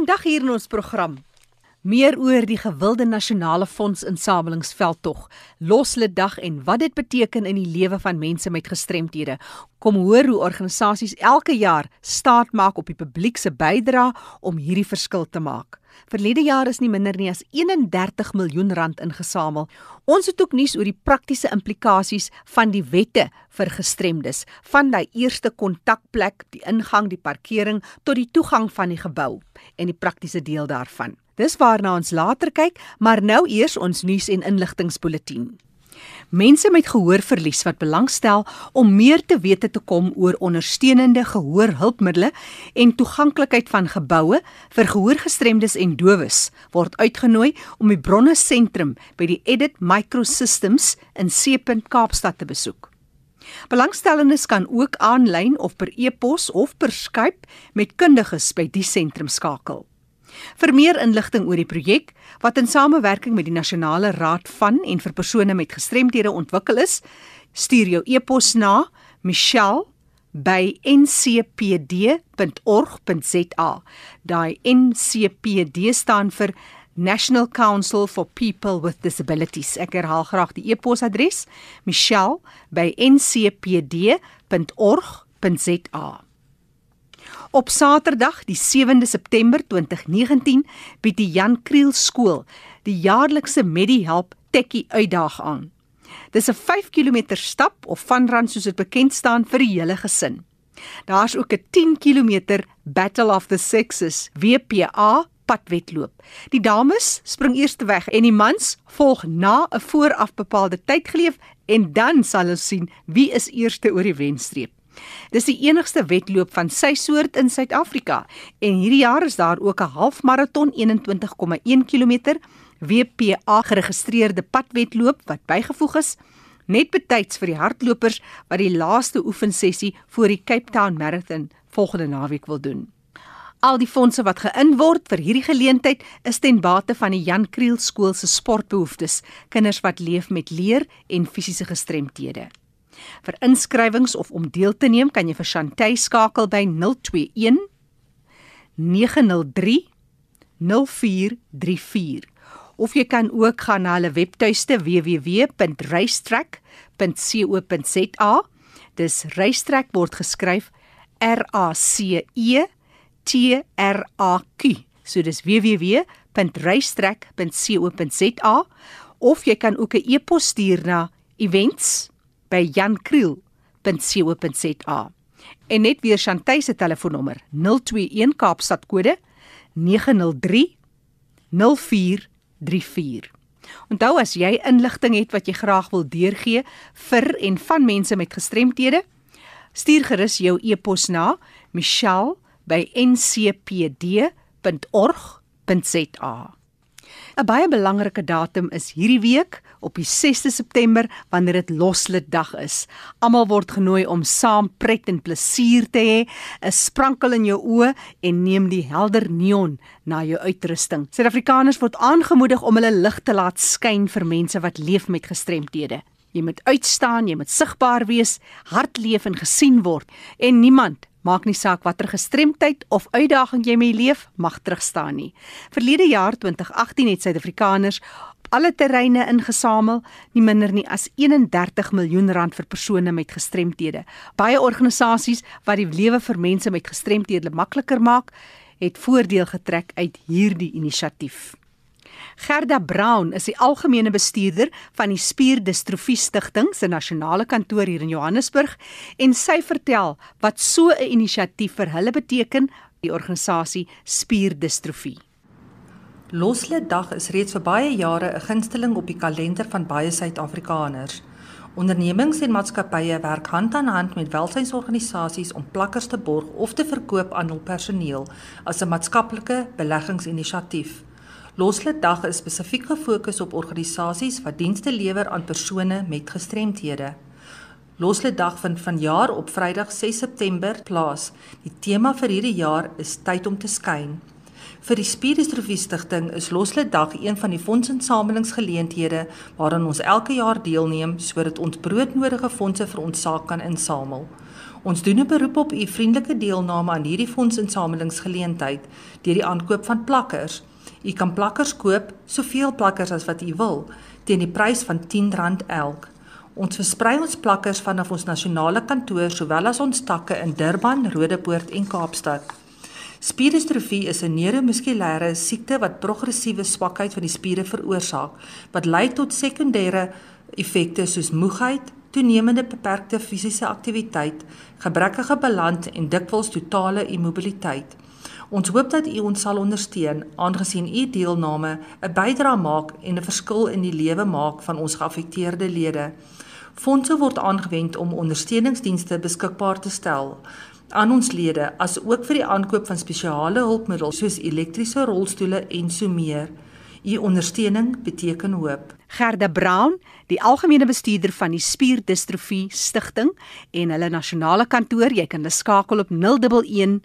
Vandag hier in ons program meer oor die gewilde nasionale fondsinsamelingsveldtog, Loslid Dag en wat dit beteken in die lewe van mense met gestremthede. Kom hoor hoe organisasies elke jaar staat maak op die publiek se bydrae om hierdie verskil te maak. Verlede jaar is nie minder nie as 31 miljoen rand ingesamel. Ons het ook nuus oor die praktiese implikasies van die wette vir gestremdes, van daai eerste kontakplek, die ingang, die parkering tot die toegang van die gebou en die praktiese deel daarvan. Dis waarna ons later kyk, maar nou eers ons nuus en inligtingspulsatie. Mense met gehoorverlies wat belangstel om meer te wete te kom oor ondersteunende gehoorhulpmiddels en toeganklikheid van geboue vir gehoorgestremdes en dowes word uitgenooi om die bronne sentrum by die Edit Microsystems in Seepunt Kaapstad te besoek. Belangstellendes kan ook aanlyn of per e-pos of per Skype met kundiges by die sentrum skakel. Vir meer inligting oor die projek wat in samewerking met die Nasionale Raad van en vir persone met gestremthede ontwikkel is, stuur jou e-pos na michelle@ncpd.org.za. Daai NCPD staan vir National Council for People with Disabilities. Ek herhaal graag die e-posadres: michelle@ncpd.org.za. Op Saterdag, die 7de September 2019, bied die Jan Kriel skool die jaarlikse MediHelp Tekkie uitdaag aan. Dis 'n 5 km stap of vanran soos dit bekend staan vir die hele gesin. Daar's ook 'n 10 km Battle of the Sexes WPA padwedloop. Die dames spring eers weg en die mans volg na 'n vooraf bepaalde tyd geleef en dan sal ons sien wie is eerste oor die wenstreep. Dis die enigste wedloop van sy soort in Suid-Afrika en hierdie jaar is daar ook 'n halfmaraton 21,1 km WPA geregistreerde padwedloop wat bygevoeg is net betyds vir die hardlopers wat die laaste oefensessie voor die Cape Town Marathon volgende naweek wil doen. Al die fondse wat geïn word vir hierdie geleentheid is ten bate van die Jan Kriel skool se sportbehoeftes, kinders wat leef met leer en fisiese gestremthede. Vir inskrywings of om deel te neem, kan jy vir Chantay skakel by 021 903 0434 of jy kan ook gaan na hulle webtuiste www.racetrack.co.za. Dis racetrack word geskryf R A C E T R A K. So dis www.racetrack.co.za of jy kan ook 'n e-pos stuur na events by jankriel.co.za. En net weer Chantay se telefoonnommer 021 Kaapstad kode 903 0434. Onthou as jy inligting het wat jy graag wil deurgee vir en van mense met gestremthede, stuur gerus jou e-pos na michelle@ncpd.org.za. 'n Baie belangrike datum is hierdie week op die 6de September wanneer dit Loslid Dag is. Almal word genooi om saam pret en plesier te hê, 'n sprankel in jou oë en neem die helder neon na jou uitrusting. Suid-Afrikaners word aangemoedig om hulle lig te laat skyn vir mense wat leef met gestremthede. Jy moet uitstaan, jy moet sigbaar wees, hard leef en gesien word en niemand Maak nie saak watter gestremdheid of uitdaging jy mee leef, mag terugstaan nie. Verlede jaar 2018 het Suid-Afrikaners alle terreine ingesamel, nie minder nie as 31 miljoen rand vir persone met gestremthede. Baie organisasies wat die lewe vir mense met gestremthede makliker maak, het voordeel getrek uit hierdie inisiatief. Gerda Brown is die algemene bestuurder van die Spierdistrofie Stichting se nasionale kantoor hier in Johannesburg en sy vertel wat so 'n inisiatief vir hulle beteken, die organisasie Spierdistrofie. Loslid Dag is reeds vir baie jare 'n gunsteling op die kalender van baie Suid-Afrikaners. Ondernemings en maatskappye werk hand aan hand met welsynsorganisasies om plakkers te borg of te verkoop aan hul personeel as 'n maatskaplike beleggingsinisiatief. Loslid Dag is spesifiek gefokus op organisasies wat dienste lewer aan persone met gestremthede. Loslid Dag vind vanjaar op Vrydag 6 September plaas. Die tema vir hierdie jaar is tyd om te skyn. Vir die Spierdistrofie Stichting is Loslid Dag een van die fondsinsamelingsgeleenthede waaraan ons elke jaar deelneem sodat ons broodnodige fondse vir ons saak kan insamel. Ons doen 'n beroep op u vriendelike deelname aan hierdie fondsinsamelingsgeleentheid deur die aankoop van plakkers. U kan plakkers koop, soveel plakkers as wat u wil, teen die prys van R10 elk. Ons versprei ons plakkers vanaf ons nasionale kantoor sowel as ons takke in Durban, Rodepoort en Kaapstad. Spierdistrofie is 'n neuromuskulêre siekte wat progressiewe swakheid van die spiere veroorsaak wat lei tot sekondêre effekte soos moegheid, toenemende beperkte fisiese aktiwiteit, gebrekkige balans en dikwels totale immobiliteit. Ons hoop dat u ons sal ondersteun aangesien u deelname 'n bydrae maak en 'n verskil in die lewe maak van ons geaffekteerde lede. Fondse word aangewend om ondersteuningsdienste beskikbaar te stel aan ons lede as ook vir die aankoop van spesiale hulpmiddels soos elektriese rolstoele en so meer. U ondersteuning beteken hoop. Gerda Brown, die algemene bestuurder van die Spierdistrofie Stichting en hulle nasionale kantoor, jy kan hulle skakel op 011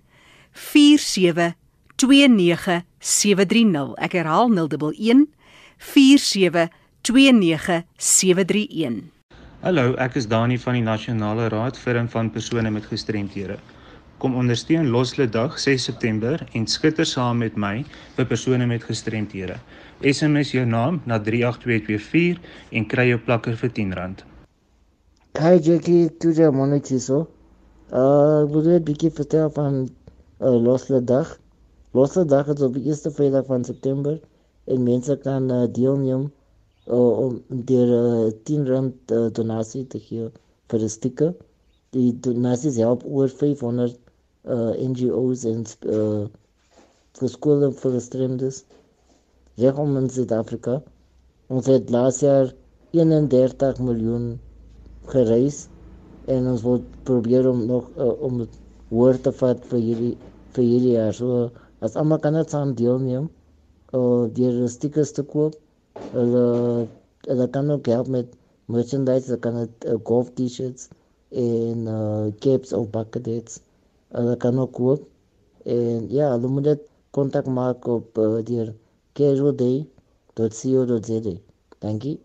4729730. Ek herhaal 011 4729731. Hallo, ek is Dani van die Nasionale Raad vir en van persone met gestremthede. Kom ondersteun Loslede Dag 6 September en skitter saam met my vir persone met gestremthede. SMS jou naam na 38224 en kry jou plakker vir R10. Hi Jackie, tu ja monetiso. Uh, wil jy 'n bietjie vertel van uh, Losle Dag. Losle Dag is op die eerste Vrydag van September en mense kan uh, deelneem uh, om deur uh, 10 rand uh, donasie te gee vir die sticker. Die donasies help oor 500 uh, NGO's en uh, vir skole vir gestremdes reg om in Suid-Afrika. Ons het laas jaar 31 miljoen gereis en ons wil probeer om nog uh, om te vat vir hierdie vir hierdie jaar. So as almal kan dit saam deelneem of die stickers te koop. Hulle hulle kan ook help met merchandise, hulle kan dit uh, golf t-shirts en uh, caps of bucket hats. Hulle kan ook koop. En ja, hulle moet dit kontak maak op uh, die casualday.co.za. Dankie.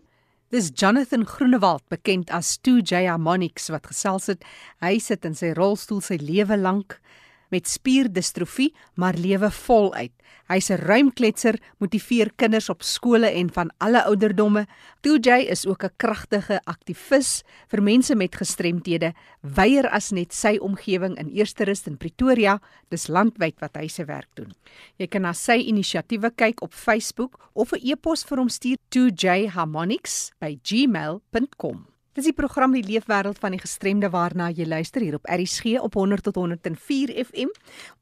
Dis Jonathan Groenewald, bekend as 2J Harmonics wat gesels het. Hy sit in sy rolstoel sy lewe lank met spierdistrofie, maar lewe voluit. Hy's 'n ruimkletser, motiveer kinders op skole en van alle ouderdomme. 2J is ook 'n kragtige aktivis vir mense met gestremthede, weier as net sy omgewing in Eersterus in Pretoria, dis landwyd wat hy se werk doen. Jy kan na sy inisiatiewe kyk op Facebook of 'n e-pos vir hom stuur 2jharmonics@gmail.com. Dis die program die leefwêreld van die gestremde waarna jy luister hier op RSG op 100 tot 104 FM.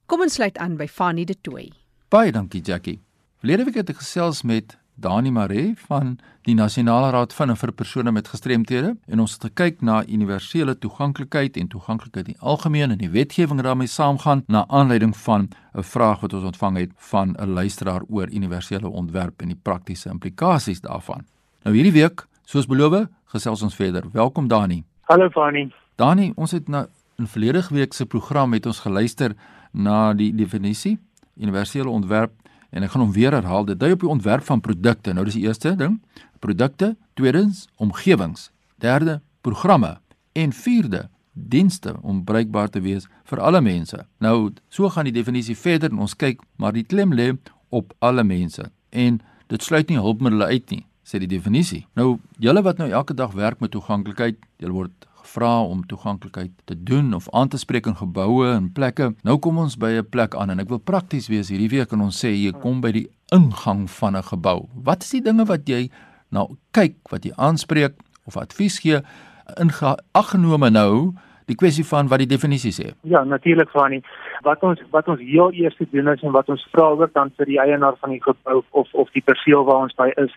Kom ons sluit aan by Fanny de Tooi. Baie dankie Jackie. Verlede week het ek gesels met Dani Maree van die Nasionale Raad van vir persone met gestremthede en ons het gekyk na universele toeganklikheid en toeganklikheid in algemeen en die wetgewing daarmee saamgaan na aanleiding van 'n vraag wat ons ontvang het van 'n luisteraar oor universele ontwerp en die praktiese implikasies daarvan. Nou hierdie week, soos beloof, gesels ons verder. Welkom Dani. Hallo Fani. Dani, ons het na 'n volledige week se program met ons geluister na die definisie universele ontwerp en ek gaan hom weer herhaal. Dit dui op die ontwerp van produkte. Nou dis die eerste ding, produkte, tweedens omgewings, derde programme en vierde dienste om bruikbaar te wees vir alle mense. Nou so gaan die definisie verder en ons kyk maar die klem lê op alle mense en dit sluit nie hulpmiddels uit nie sê die definisie. Nou julle wat nou elke dag werk met toeganklikheid, julle word gevra om toeganklikheid te doen of aan te spreek in geboue en plekke. Nou kom ons by 'n plek aan en ek wil prakties wees hierdie week en ons sê jy kom by die ingang van 'n gebou. Wat is die dinge wat jy nou kyk wat jy aanspreek of advies gee in aggenome nou die kwessie van wat die definisie sê? Ja, natuurlik van nie wat ons wat ons heel eers doen is en wat ons vra ook dan vir die eienaar van die gebou of of die perseel waar ons by is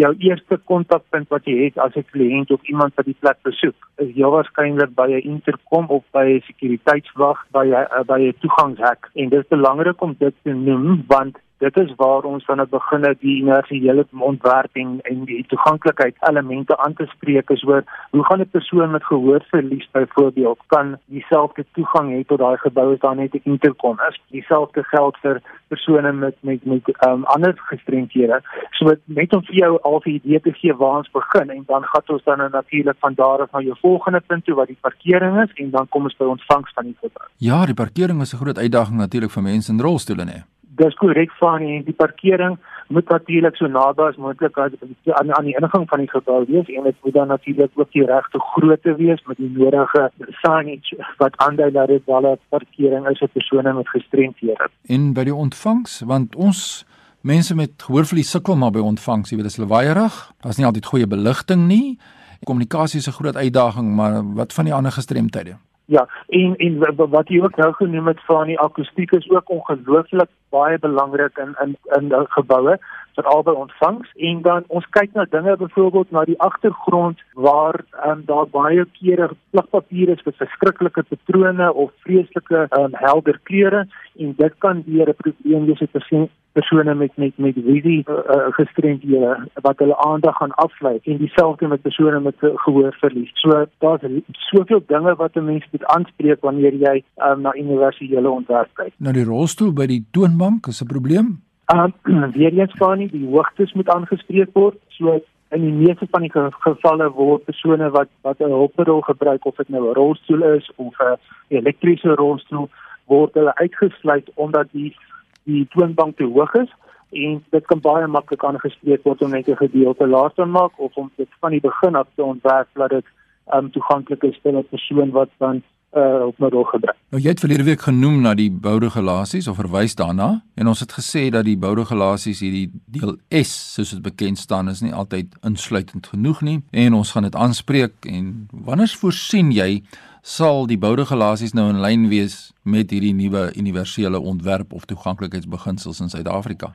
jou eerste kontakpunt wat jy het as 'n kliënt of iemand wat die plek besoek is heel waarskynlik by 'n interkom of by 'n sekuriteitswag by 'n by 'n toegangshek en dit is belangrik om dit te noem want dit is waar ons dan begin het die universele ontwerping en die toeganklikheid elemente aan te spreek is oor hoe gaan 'n persoon met gehoorverlies byvoorbeeld kan dieselfde toegang hê tot daai gebou as daar net 'n interkom is? Dieselfde geld vir persone met met met um, ander gestremdhede. So net om vir jou al 'n idee te gee waar ons begin en dan gaan ons dan natuurlik van daar af na jou volgende punt toe wat die parkering is en dan kom ons by ontvangs van die gebou ja die parkering is 'n groot uitdaging natuurlik vir mense in rolstoele nê dis korrek van die, die parkering moet natuurlik so naby as moontlik aan aan die ingang van die gebou wees en dit moet dan natuurlik ook die regte grootte wees met die nodige signage wat aandui dat dit wel 'n parkering is vir persone met gestremdhede. En by die ontvangs want ons mense met gehoorverlies sukkel maar by ontvangs, jy weet is lawaaierig. Daar's nie altyd goeie beligting nie. Kommunikasie is 'n groot uitdaging, maar wat van die ander gestremdhede? Ja, en en wat jy ook nou genoem het van die akoestiek is ook ongelooflik baie belangrik in in in geboue veral by ontvangs en dan ons kyk na dinge byvoorbeeld na die agtergrond waar um, daar baie kere plakpapier is met verskriklike patrone of vreeslike um, helder kleure en dit kan weer 'n probleem wees vir persone met met met visie uh, uh, gestremdhede wat hulle aandag gaan aflei en dieselfde met persone met gehoorverlies. So daar's soveel dinge wat 'n mens moet aanspreek wanneer jy um, na universele ontwerp kyk. Nou die rolstoel by die toonbank is 'n probleem. Um weer eens van nie die hoogtes moet aangespreek word. So in die meeste van die gevalle word persone wat wat 'n hulpmiddel gebruik of dit nou 'n rolstoel is of 'n elektriese rolstoel word hulle uitgesluit omdat die die toonbank te hoog is en dit kan baie maklik aangespreek word om net 'n gedeelte laer te maak of om dit van die begin af te ontwerp dat dit um, toeganklik is vir 'n persoon wat dan uh op middel gebruik. Nou jy het verlede week genoem na die bouregulasies of verwys daarna en ons het gesê dat die bouregulasies hierdie deel S soos dit bekend staan is nie altyd insluitend genoeg nie en ons gaan dit aanspreek en wanneer voorsien jy sal die bouregulasies nou in lyn wees met hierdie nuwe universele ontwerp of toeganklikheidsbeginsels in Suid-Afrika?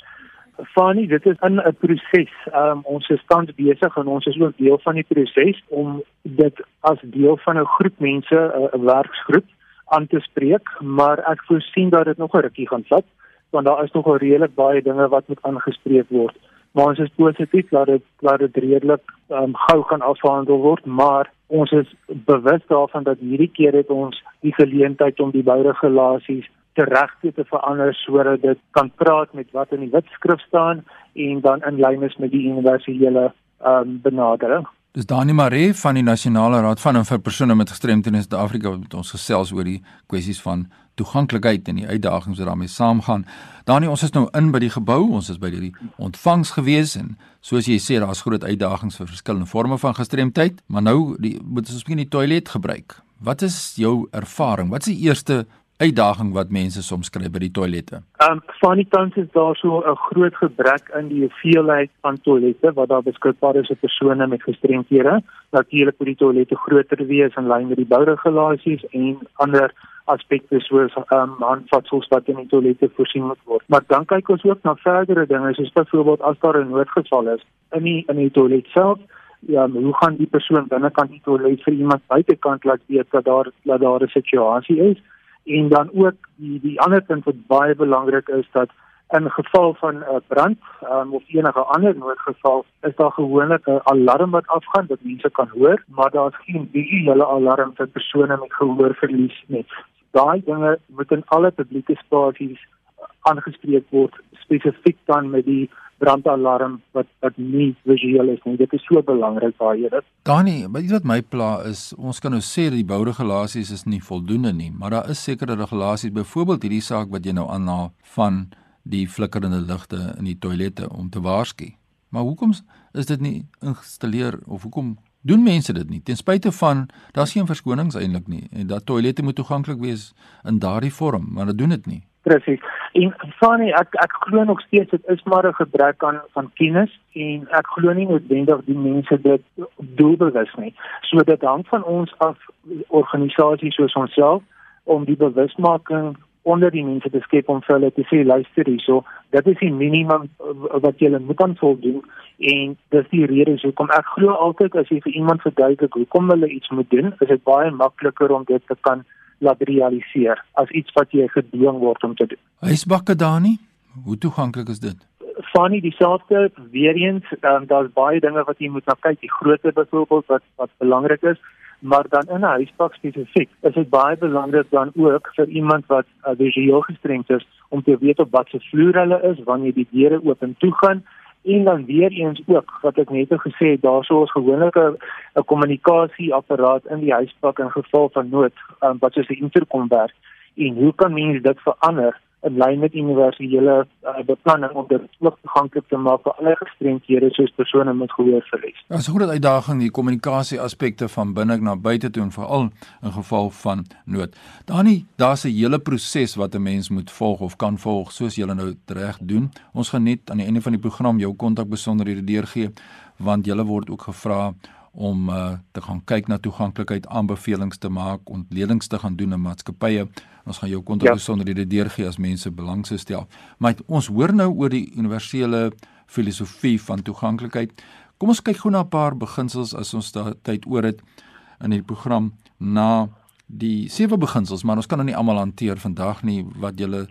Fanie, dit is 'n proses. Um, ons is tans besig en ons is ook deel van die proses om dit as deel van 'n groep mense, 'n werksgroep aan te spreek, maar ek voorsien dat dit nog 'n rukkie gaan vat want daar is nog al redelik baie dinge wat moet aangespreek word. Maar ons is positief dat dit dat dit redelik um, gou gaan afhandel word, maar ons is bewus daarvan dat hierdie keer het ons die geleentheid om die bouregulasies teregte te verander sodat dit kan praat met wat in die wetskrif staan en dan in lyn is met die universele um, benadering. Dis Dani Maree van die Nasionale Raad van en vir persone met gestremthede in Suid-Afrika wat ons gesels oor die kwessies van toeganklikheid en die uitdagings wat daarmee saamgaan. Dani, ons is nou in by die gebou, ons is by die ontvangs gewees en soos jy sê daar's groot uitdagings vir verskillende forme van gestremdheid, maar nou die, moet ons miskien die toilet gebruik. Wat is jou ervaring? Wat is die eerste uitdaging wat mense soms kry by die toilette? Ehm um, van die tans is daar so 'n groot gebrek in die hoeveelheid van toilette wat daar beskikbaar is vir persone met gestremthede. Natuurlik moet die toilette groter wees in lyn met die bouregulasies en ander aspekte soos ehm um, aanvatsels wat in die toilette voorsien moet word. Maar dan kyk ons ook na verdere dinge soos byvoorbeeld as daar 'n noodgeval is in die in die toilet self Ja, hoe gaan die persoon binnekant die toilet vir iemand buitekant laat weet dat daar dat daar 'n situasie is? En dan ook die die ander punt wat baie belangrik is dat in geval van 'n uh, brand um, of enige ander noodgeval is daar gewoonlik 'n alarm wat afgaan wat mense kan hoor maar daar's geen visuele alarm vir persone met gehoorverlies nie. Daai dinge moet in alle publieke spasies aangespreek word spesifiek dan met die brandalarm wat wat nie visueel is nie. Dit is so belangrik daai dit. Dani, maar iets wat my pla is, ons kan nou sê dat die bouregulasies is nie voldoende nie, maar daar is sekere regulasies, byvoorbeeld hierdie saak wat jy nou aanhaal van die flikkerende ligte in die toilette om te waarsku. Maar hoekom is dit nie geïnstalleer of hoekom doen mense dit nie? Ten spyte van daar's geen verskonings eintlik nie en dat toilette moet toeganklik wees in daardie vorm, maar hulle doen dit nie. Presies. En Fani, ek ek glo nog steeds dit is maar 'n gebrek aan van kennis en ek glo nie noodwendig die mense dit doelbewus nie. So dit hang van ons af organisasies soos onsself om die bewusmaking onder die mense te skep om vir hulle te sê luister hierso, dit is die minimum wat jy moet aan voldoen en dis die rede hoekom ek glo altyd as jy vir iemand verduidelik hoekom hulle iets moet doen, is dit baie makliker om dit te kan laat realiseer as iets wat jy gedwing word om te doen. Huisbakke Dani, Hoe toeganklik is dit? Nie dieselfde weer eens, um, daar's baie dinge wat jy moet na kyk, die grootte byvoorbeeld wat wat belangrik is, maar dan in 'n huispak spesifiek is dit baie belangrik dan ook vir iemand wat uh, visueel gestremd is om te weet op watter vloer hulle is wanneer die deure oop en toe gaan en dan weer eens ook wat ek net gesê het daarso is gewoonlik 'n kommunikasieapparaat in die huispak in geval van nood um, wat soos 'n interkom werk. En hoe kan mens dit verander in lyn met universele uh, beplanning om dit ook toeganklik te maak vir alle gestremdhede soos persone met gehoorverlies. Is 'n groot uitdaging die kommunikasie aspekte van binne na buite toe en veral in geval van nood. Dani, daar's 'n hele proses wat 'n mens moet volg of kan volg soos jy nou reg doen. Ons gaan net aan die einde van die program jou kontakbesonderhede deurgee want jy word ook gevra om uh, te gaan kyk na toeganklikheid aanbevelings te maak, ontledings te gaan doen in maatskappye. Ons gaan jou kontak besonderhede ja. deurgee as mense belang sou stel. Maar ons hoor nou oor die universele filosofie van toeganklikheid. Kom ons kyk gou na 'n paar beginsels as ons tyd oor het in die program na die sewe beginsels, maar ons kan nou nie almal hanteer vandag nie wat julle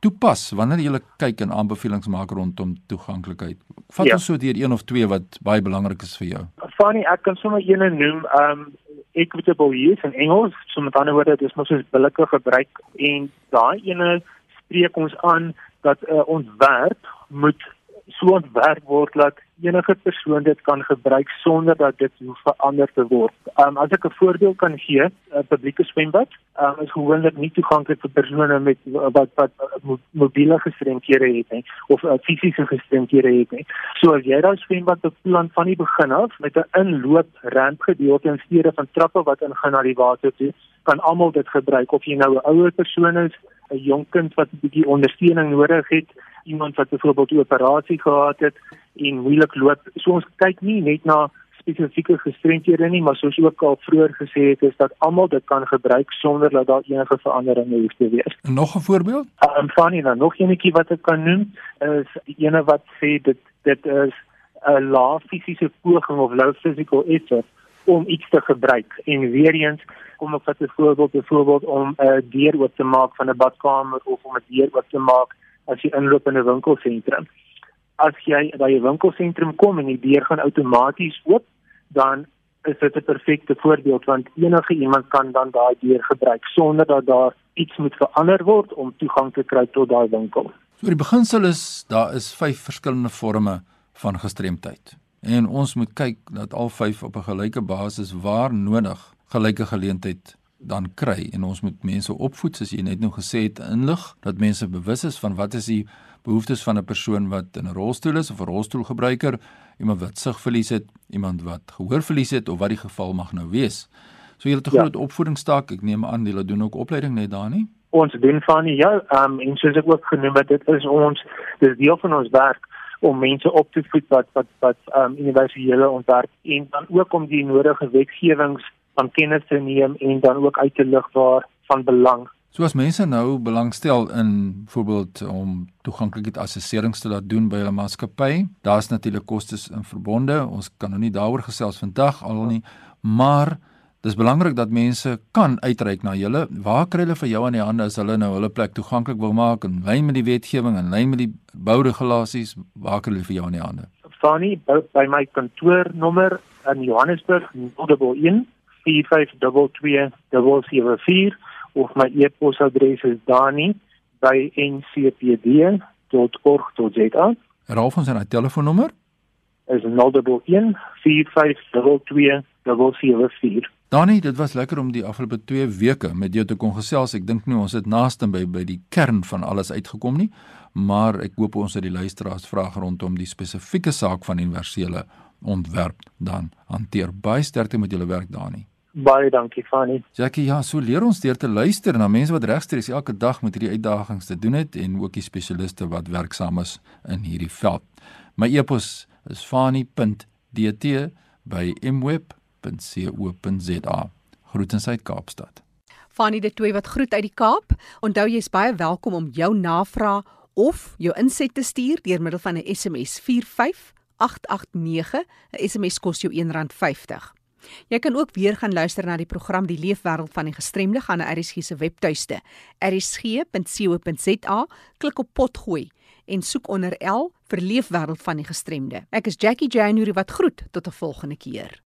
toepas wanneer jy kyk en aanbevelings maak rondom toeganklikheid. Vat ja. ons so deur een of twee wat baie belangrik is vir jou. Funny, ek kan sommer een noem. Um equitable use in Engels, so met ander woorde, dis mos soos billike gebruik en daai ene spreek ons aan dat 'n uh, ontwerp moet so ontwerp word dat enige persoon dit kan gebruik sonder dat dit hoef verander te word. Um as ek 'n voorbeeld kan gee, 'n publieke swembad um, is gewoonlik nie toeganklik vir persone met wat wat mobiele gestremdhede het nie of uh, fisiese gestremdhede het nie. So as jy daai swembad beplan van die begin af met 'n inloop rampgedeelte in steede van trappe wat ingaan na die water toe, kan almal dit gebruik of jy nou 'n ouer persoon is, 'n jonk kind wat 'n bietjie ondersteuning nodig het, iemand wat byvoorbeeld 'n operasie gehad het en moeilik loop. So ons kyk nie net na spesifieke gestremdhede nie, maar soos ook al vroeër gesê het, is dat almal dit kan gebruik sonder dat daar enige verandering hoef te wees. Nog 'n voorbeeld? Ehm um, Fanny, dan nog enetjie wat ek kan noem, is ene wat sê dit dit is 'n lae fisiese poging of low physical effort om iets te gebruik. En weer eens kom ek vat 'n voorbeeld, byvoorbeeld om 'n deur oop te maak van 'n badkamer of om 'n deur oop te maak as jy inloop in 'n winkelsentrum. As jy by 'n winkelsentrum kom en die deur gaan outomaties oop, dan is dit 'n perfekte voorbeeld want enige iemand kan dan daai deur gebruik sonder dat daar iets moet verander word om toegang te kry tot daai winkel. So die beginsel is daar is vyf verskillende forme van gestremdheid. En ons moet kyk dat al vyf op 'n gelyke basis waar nodig gelyke geleentheid dan kry en ons moet mense opvoed soos jy net nou gesê het inlig dat mense bewus is van wat is die behoeftes van 'n persoon wat in 'n rolstoel is of 'n rolstoelgebruiker iemand wat sigverlies het, iemand wat gehoorverlies het of wat die geval mag nou wees. So julle het 'n ja. groot opvoedingstak. Ek neem aan julle doen ook opleiding net daar nie. Ons doen van ja, ehm um, en soos ek ook genoem het, dit is ons dis deel van ons werk om mense op te voed wat wat wat ehm um, universele ontwerp en dan ook om die nodige wetgewings van kennis te neem en dan ook uit te lig waar van belang So as mense nou belangstel in byvoorbeeld om toeganklikheid assesserings te laat doen by hulle maatskappy, daar's natuurlik kostes in verbonde. Ons kan nou nie daaroor gesels vandag al nie, maar dis belangrik dat mense kan uitreik na julle. Waar kry hulle vir jou aan die hande as hulle nou hulle plek toeganklik wil maak in lyn met die wetgewing en lyn met die bouregulasies? Waar kry hulle vir jou aan die hande? Fani by my kantoornommer in Johannesburg 011 4522 074 of my e-posadres is dani@ncpd.org.za. Raaf ons aan die telefoonnommer is 011 4522 074. Dani, dit was lekker om die afgelope 2 weke met jou te kon gesels. Ek dink nie ons het naaste by by die kern van alles uitgekom nie, maar ek hoop ons het die luisteraars vrae rondom die spesifieke saak van universele ontwerp dan hanteer. Baie sterkte met julle werk, Dani. Baie dankie Fanny. Jackie, ja, so leer ons deur te luister na mense wat regstreeks elke dag met hierdie uitdagings te doen het en ook die spesialiste wat werksaam is in hierdie veld. My e-pos is fanny.dt by mweb.co.za. Groetens uit Kaapstad. Fanny de Tooi wat groet uit die Kaap. Onthou jy's baie welkom om jou navraag of jou inset te stuur deur middel van 'n SMS 45889. 'n SMS kos jou R1.50. Jy kan ook weer gaan luister na die program Die Leefwêreld van die Gestremde gaan na ERSG se webtuiste ersg.co.za, klik op potgooi en soek onder L vir Leefwêreld van die Gestremde. Ek is Jackie January wat groet tot 'n volgende keer.